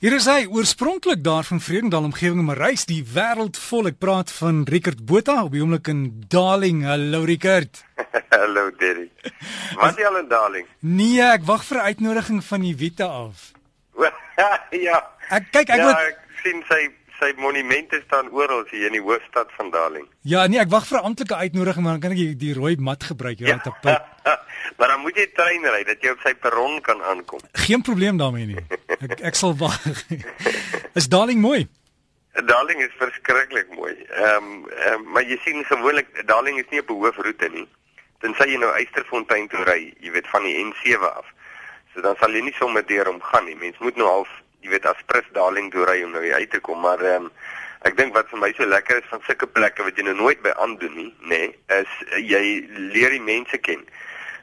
Hier is hy oorspronklik daar van Vredendal omgewing maar reis die wêreld vol. Ek praat van Rickert Botha op die oomblik in Darling. Hallo Rickert. Hallo Derry. Wat jy al in Darling? Nee, ek wag vir 'n uitnodiging van die Witte af. ja. Ek kyk ek ja, moet ek sien sy sy monumente staan oral hier in die hoofstad van Darling. Ja, nee, ek wag vir 'n amptelike uitnodiging maar dan kan ek die, die rooi mat gebruik, ja, ja. tapijt. Maar dan moet jy trein ry dat jy op sy perron kan aankom. Geen probleem daarmee nie. Ek ek sal wag. is Darling mooi? Darling is verskriklik mooi. Ehm um, um, maar jy sien gewoonlik Darling is nie op 'n hoofroete nie. Tensy jy nou Eysterfontein toe ry, jy weet van die N7 af. So dan sal jy nie sommer deur hom gaan nie. Mens moet nou half jy weet as Prins Darling toe ry om nou uit te kom, maar ehm um, ek dink wat vir my so lekker is van sulke plekke wat jy nou nooit by aandoen nie, nê, nee, is uh, jy leer die mense ken.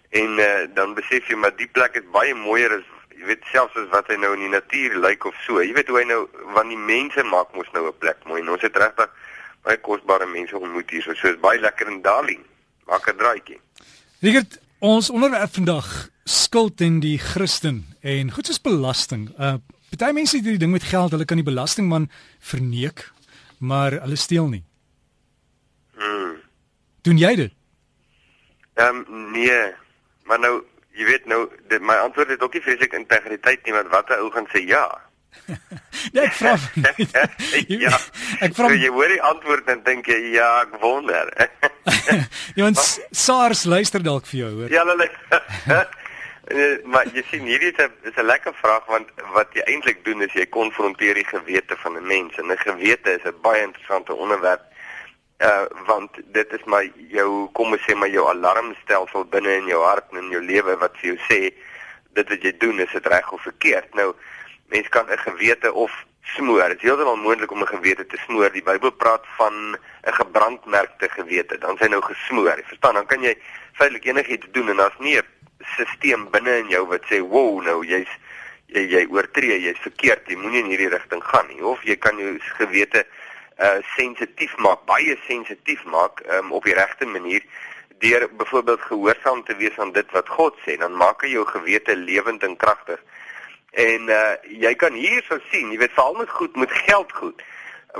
En uh, dan besef jy maar die plek is baie mooier as jy weet selfs as wat hy nou in die natuur lyk of so. Jy weet hoe hy nou want die mense maak mos nou 'n plek mooi. Ons het regtig baie kosbare mense ontmoet hier. So, so is baie lekker in Darling. Maak 'n draaitjie. Rigert, ons onderwerp vandag skuld en die Christen en goed soos belasting. Uh Party mense het hierdie ding met geld, hulle kan die belastingman verneek, maar hulle steel nie. Hmm. Doen jy dit? Ehm um, nee, maar nou, jy weet nou, dit, my antwoord is ook nie vreeslik integriteit nie, want watter ou gaan sê ja? nee, ek vra. ja. Ek vra. So jy hoor die antwoord en dink jy ja, ek wonder. ja, ons SARS luister dalk vir jou, hoor. Ja, hulle Uh, maar jy sien hierdie is 'n is 'n lekker vraag want wat jy eintlik doen is jy konfronteer die gewete van 'n mens en 'n gewete is 'n baie interessante onderwerp uh want dit is maar jou kom ons sê maar jou alarmstelsel binne in jou hart en in jou lewe wat vir jou sê dit wat jy doen is dit reg of verkeerd? Nou mens kan 'n gewete of smoor dit is heeltemal moontlik om 'n gewete te smoor. Die Bybel praat van 'n gebrandmerkte gewete dan sy nou gesmoor jy verstaan? Dan kan jy feitelik enigiets doen en daar's nie 'n stelsel binne in jou wat sê, "Wow, nou jy's jy jy oortree, jy's verkeerd, jy moenie in hierdie rigting gaan nie." Of jy kan jou gewete uh sensitief maak, baie sensitief maak um, op die regte manier deur byvoorbeeld gehoorsaam te wees aan dit wat God sê, dan maak hy jou gewete lewend en kragtig. En uh jy kan hierso sien, jy weet veral met goed met geld goed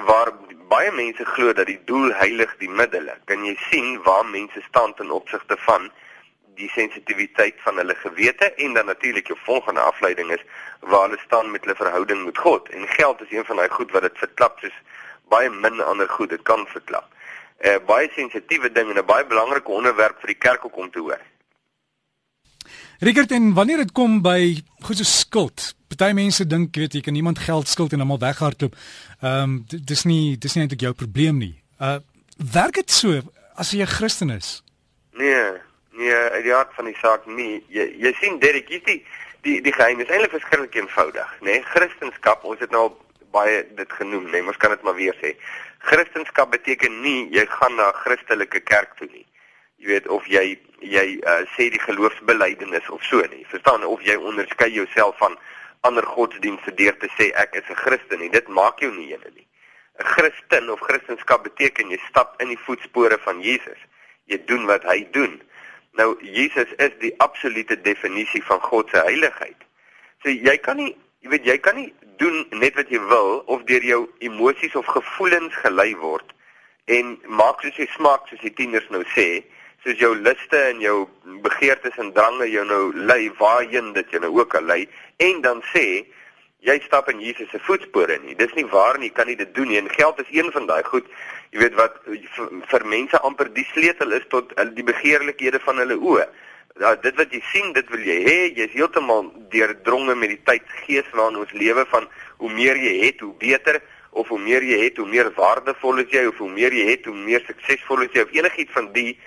waar baie mense glo dat die doel heilig die middele. Kan jy sien waar mense staan ten opsigte van die sensitiwiteit van hulle gewete en dan natuurlik jou volgende afleiding is waar hulle staan met hulle verhouding met God. En geld is een van daai goed wat dit verklap soos baie min ander goed dit kan verklap. 'n uh, Baie sensitiewe ding en 'n baie belangrike onderwerp vir die kerk om te hoor. Rickert en wanneer dit kom by goed so skuld. Party mense dink weet jy kan iemand geld skuld en almal weghardloop. Ehm um, dis nie dis nie eintlik jou probleem nie. Uh werk dit so as jy 'n Christen is? Nee, Nee, uit die hart van die saak nie. Jy jy sien Derek, jy sien die die geheim is eintlik verskriklik eenvoudig, nê? Nee? Christendom, ons het nou baie dit genoem? Nee? Ons kan dit maar weer sê. Christendom beteken nie jy gaan na 'n Christelike kerk toe nie. Jy weet of jy jy uh, sê die geloofsbelijdenis of so nie. Verstaan of jy onderskei jouself van ander godsdienste deur te sê ek is 'n Christen nie. Dit maak jou nie eene nie. 'n Christen of Christendom beteken jy stap in die voetspore van Jesus. Jy doen wat hy doen. Nou Jesus is die absolute definisie van God se heiligheid. So jy kan nie, jy weet jy kan nie doen net wat jy wil of deur jou emosies of gevoelens gelei word en maak soos jy smaak soos die tieners nou sê, soos jou liste en jou begeertes en drange jou nou lei waarheen dit jou nou ook al lei en dan sê jy stap in Jesus se voetspore nie. Dis nie waar nie, jy kan nie dit doen nie. En geld is een van daai goed, jy weet wat vir, vir mense amper die sleutel is tot die begeerlikhede van hulle oë. Ja, dit wat jy sien, dit wil jy hê. Jy's heeltemal deurdronge met die tydsgees waarin ons lewe van hoe meer jy het, hoe beter of hoe meer jy het, hoe meer waardevol is jy of hoe meer jy het, hoe meer suksesvol is jy of enigiets van die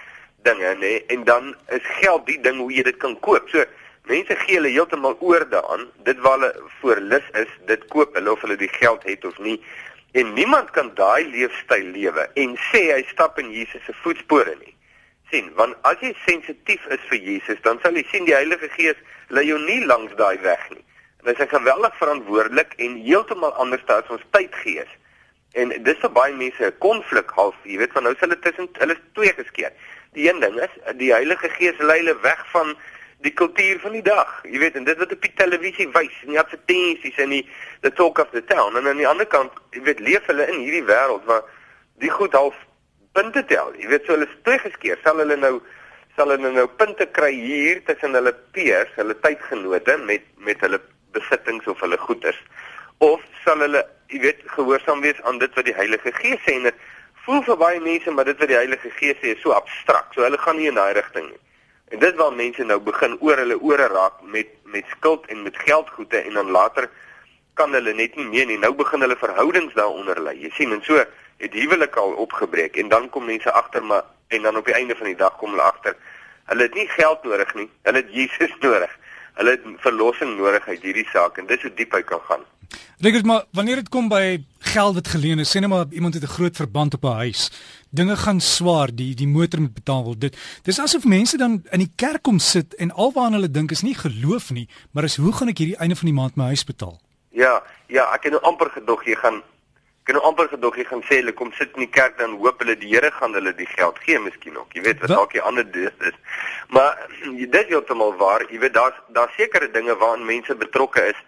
dinge, nê? En dan is geld die ding hoe jy dit kan koop. So Mense gee hulle heeltemal oor daaraan. Dit waar hulle voor lus is, dit koop hulle of hulle die geld het of nie. En niemand kan daai leefstyl lewe en sê hy stap in Jesus se voetspore nie. Sien, want as jy sensitief is vir Jesus, dan sal jy sien die Heilige Gees lei jou nie langs daai weg nie. En hy is geweldig verantwoordelik en heeltemal anders as ons tydgees. En dis vir baie mense 'n konflik half, jy weet, van nou is hulle tussen hulle twee geskeer. Die een ding is die Heilige Gees lei hulle weg van die kultuur van die dag. Jy weet, en dit wat op die televisie wys, en die advertensies en die the talk of the town. En aan die ander kant, jy weet, leef hulle in hierdie wêreld waar die goed half punte tel. Jy weet, so hulle is teëgeskeer. Sal hulle nou sal hulle nou punte kry hier tussen hulle peers, hulle tydgenote met met hulle besittings of hulle goederes of sal hulle, jy weet, gehoorsaam wees aan dit wat die Heilige Gees sê en dit voel vir baie mense maar dit wat die Heilige Gees sê is so abstrakt. So hulle gaan nie in daai rigting nie. En dit waar mense nou begin oor hulle ore raak met met skuld en met geldgoede en dan later kan hulle net nie meer nie. Nou begin hulle verhoudings daaronder lê. Jy sien en so het huwelik al opgebreek en dan kom mense agter maar en dan op die einde van die dag kom hulle agter hulle het nie geld nodig nie. Hulle het Jesus nodig. Hulle het verlossing nodig uit hierdie saak en dis hoe diep hy kan gaan. Dink maar wanneer dit kom by geld wat geleen is, sê net maar iemand het 'n groot verband op 'n huis. Dinge gaan swaar, die die motor moet betaal word. Dit dis asof mense dan in die kerk kom sit en alwaar hulle dink is nie geloof nie, maar is hoe gaan ek hierdie einde van die maand my huis betaal? Ja, ja, ek het nou amper gedog jy gaan ek het nou amper gedog jy gaan sê hulle kom sit in die kerk dan hoop hulle die Here gaan hulle die geld gee miskien ook. Jy weet wat dalk die ander doos is. Maar dit is heeltemal waar. Jy weet daar's daar sekere dinge waaraan mense betrokke is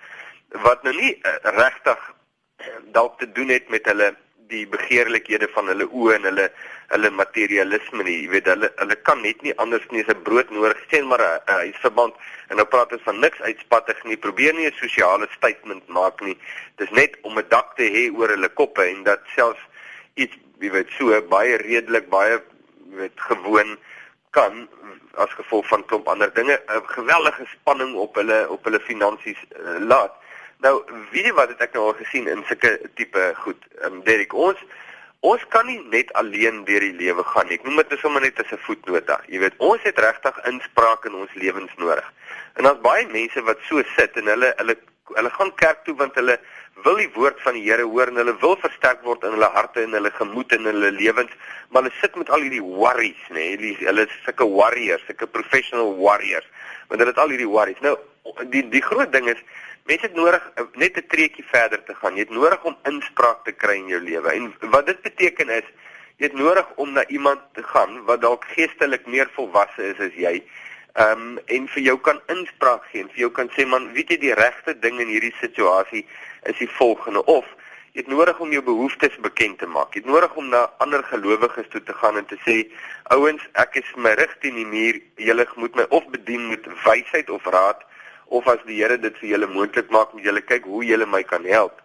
wat nou nie uh, regtig uh, dalk te doen het met hulle die begeerlikhede van hulle oë en hulle hulle materialisme nie. Jy weet hulle hulle kan net nie anders nie as 'n brood nodig sien maar 'n uh, huisverband en nou praat ons van niks uitspattig nie. Probeer nie 'n sosiale statement maak nie. Dis net om 'n dak te hê oor hulle koppe en dat selfs iets jy weet so baie redelik baie weet gewoon kan as gevolg van klomp ander dinge 'n geweldige spanning op hulle op hulle finansies uh, laat. Nou, weet jy wat het ek nou al gesien in sulke tipe goed? Ehm um, Derek, ons ons kan nie net alleen deur die lewe gaan nie. Ek noem dit sommer net as 'n voetnota. Jy weet, ons het regtig inspraak in ons lewens nodig. En daar's baie mense wat so sit en hulle hulle hulle gaan kerk toe want hulle wil die woord van die Here hoor en hulle wil versterk word in hulle harte en hulle gemoed en hulle lewens, maar hulle sit met al hierdie worries, nê? Nee? Hulle is sulke warriors, sulke professional warriors. Want hulle het al hierdie worries. Nou, die die groot ding is Mense het nodig eh, net 'n treetjie verder te gaan. Jy het nodig om inspraak te kry in jou lewe. En wat dit beteken is, jy het nodig om na iemand te gaan wat dalk geestelik meer volwasse is as jy. Ehm um, en vir jou kan inspraak gee en vir jou kan sê man, weet jy die regte ding in hierdie situasie is die volgende of jy het nodig om jou behoeftes bekend te maak. Jy het nodig om na ander gelowiges toe te gaan en te sê, ouens, ek is my rig teen die muur. Julle moet my of bedien met wysheid of raad of as die Here dit vir julle moontlik maak moet julle kyk hoe julle my kan help.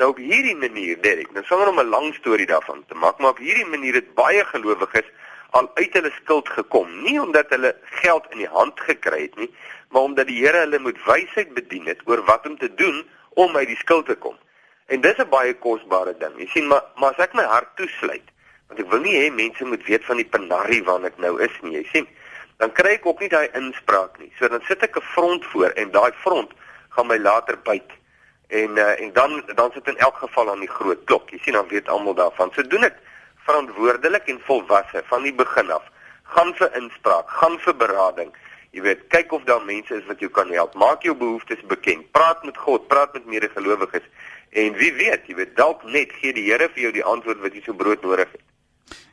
Nou op hierdie manier, Derek, nou sonder om 'n lang storie daarvan te maak, maar op hierdie manier het baie gelowiges al uit hulle skuld gekom, nie omdat hulle geld in die hand gekry het nie, maar omdat die Here hulle met wysheid bedien het oor wat om te doen om uit die skuld te kom. En dis 'n baie kosbare ding. Jy sien, maar maar as ek my hart toesluit, want ek wil nie hê mense moet weet van die penarie waarna ek nou is nie, jy sien dan kry ek ook nie daai inspraak nie. So dan sit ek 'n front voor en daai front gaan my later byt. En uh, en dan dan sit in elk geval aan die groot klok. Jy sien dan weet almal daarvan. So doen dit verantwoordelik en volwasse van die begin af. Gaan vir inspraak, gaan vir berading. Jy weet, kyk of daar mense is wat jou kan help. Maak jou behoeftes bekend. Praat met God, praat met medegelowiges. En wie weet, jy weet dalk net gee die Here vir jou die antwoord wat jy so brood nodig het.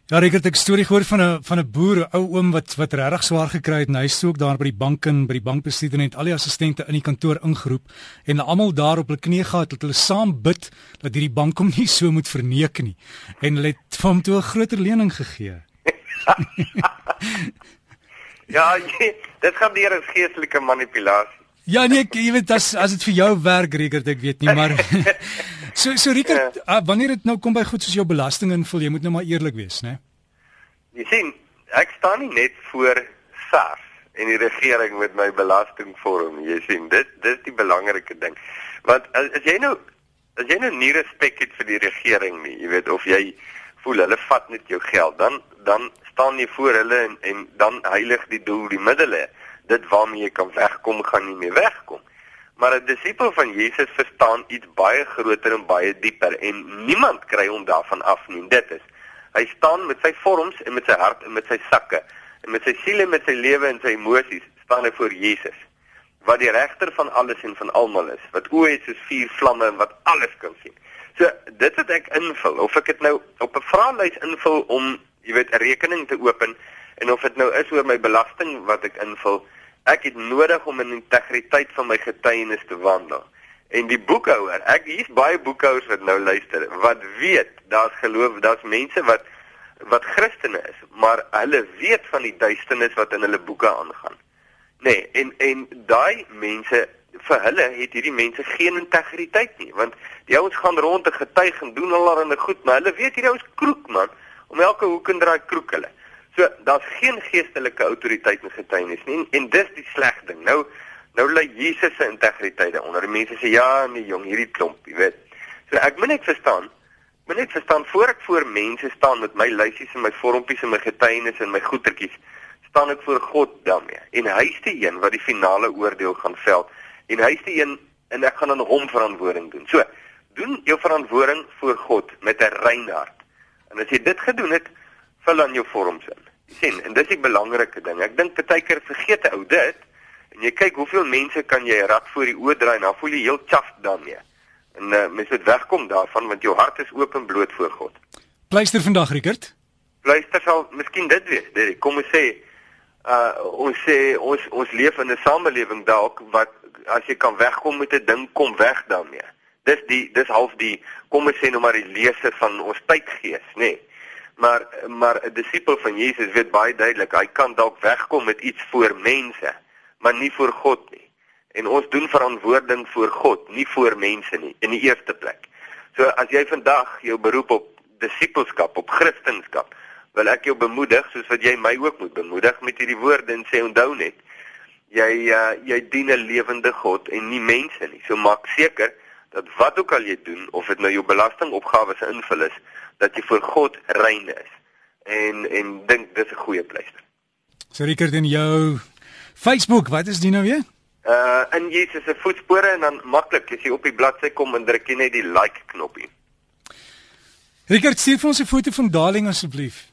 Ja, ek het 'n storie gehoor van 'n van 'n boer, 'n ou oom wat wat regtig swaar gekry het en hy sou ook daar by die bank en by die bankbestuurder net al die assistente in die kantoor ingeroep en almal daar op hul knieë gehad dat hulle saam bid dat hierdie bank hom nie so moet verneek nie en hulle het vir hom toe 'n groter lening gegee. ja, dit gaan deur 'n geestelike manipulasie. Ja nee, ek, jy weet as as dit vir jou werk, Rickert, ek weet nie, maar so so Rickert, ja. uh, wanneer dit nou kom by goed soos jou belasting invul, jy moet nou maar eerlik wees, né? Jy sien, ek staan nie net voor SARS en die regering met my belastingvorm, jy sien, dit dis die belangrike ding. Want as, as jy nou as jy nou nie respek het vir die regering nie, jy weet of jy voel hulle vat net jou geld, dan dan staan jy voor hulle en en dan heilig die doel die middele dit waarmee jy kan wegkom gaan nie meer wegkom. Maar 'n disipel van Jesus verstaan iets baie groter en baie dieper en niemand kry hom daarvan af nie. Dit is hy staan met sy vorms en met sy hart en met sy sakke en met sy siel en met sy lewe en sy emosies staan hy voor Jesus wat die regter van alles en van almal is, wat oë het soos vuur vlamme en wat alles kan sien. So dit wat ek invul of ek dit nou op 'n vraelys invul om jy weet 'n rekening te open en of dit nou is oor my belasting wat ek invul Ek het nodig om in integriteit van my getuienis te wandel. En die boekhouer, ek hier's baie boekhouers wat nou luister, wat weet daar's geloof, daar's mense wat wat Christene is, maar hulle weet van die duisternis wat in hulle boeke aangaan. Nee, en en daai mense vir hulle het hierdie mense geen integriteit nie, want die ouens gaan rond en getuig en doen allerlei goed, maar hulle weet hierdie ouens kroek man, om elke hoek en draai kroek hulle. So daar's geen geestelike autoriteit in getuienis nie en, en dis die sleg ding. Nou nou lê Jesus se integriteit. Die mense sê ja, nee jong, hierdie klomp, jy weet. So ek moet net verstaan moet net verstaan voor ek voor mense staan met my lysies en my vormpies en my getuienis en my goetertjies staan ek voor God daarmee en hy is die een wat die finale oordeel gaan veld en hy is die een en ek gaan aan hom verantwoording doen. So, doen jou verantwoording voor God met 'n rein hart. En as jy dit gedoen het, vul dan jou vorms in. Sien, en dis die belangrike ding. Ek dink baie keer vergeet 'n ou dit en jy kyk hoeveel mense kan jy rad voor die oë draai en dan voel jy heel chaff daarmee. En uh, mens moet wegkom daarvan want jou hart is oop en bloot voor God. Pleister vandag, Rickert. Pleister sal miskien dit wees, Derek. Kom ons sê uh ons sê ons ons leef in 'n samelewing dalk wat as jy kan wegkom met 'n ding, kom weg daarmee. Dis die dis half die kom ons sê nou maar die lese van ons tydgees, nê. Nee. Maar maar 'n disipel van Jesus weet baie duidelik, hy kan dalk wegkom met iets voor mense, maar nie voor God nie. En ons doen verantwoording voor God, nie voor mense nie in die eerste plek. So as jy vandag jou beroep op disipelskap, op kristendom, wil ek jou bemoedig soos wat jy my ook moet bemoedig met hierdie woorde en sê onthou net jy uh, jy dien 'n lewende God en nie mense nie. So maak seker dat wat ook al jy doen of dit nou jou belastingopgawes invul is, dat jy voor God rein is. En en dink dis 'n goeie pleister. So Rickert in jou Facebook, wat is dit nou weer? Uh in Jesus se voetspore en dan maklik as jy op die bladsy kom en druk jy net die like knoppie. Rickert, stuur vir ons 'n foto van Darling asseblief.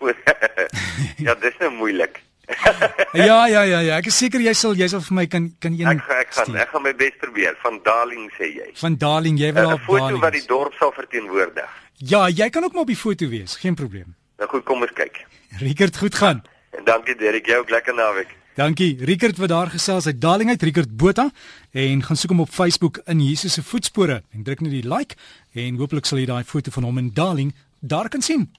ja, dis nou moeilik. ja, ja, ja, ja. Ek is seker jy sal jy sal vir my kan kan een Ek ek gaan ek gaan my bes probeer. Van Darling sê jy. Van Darling, jy wil op 'n foto wat die dorp sal verteenwoordig. Ja, jy kan ook maar op die foto wees, geen probleem. Nou goed, kom ons kyk. Rickert, goed gaan. En dankie Derek, jy ook lekker naweek. Dankie. Rickert wat daar gesels uit Darling uit Rickert Botha en gaan soek hom op Facebook in Jesus se voetspore en druk net die like en hooplik sal jy daai foto van hom in Darling daar kan sien.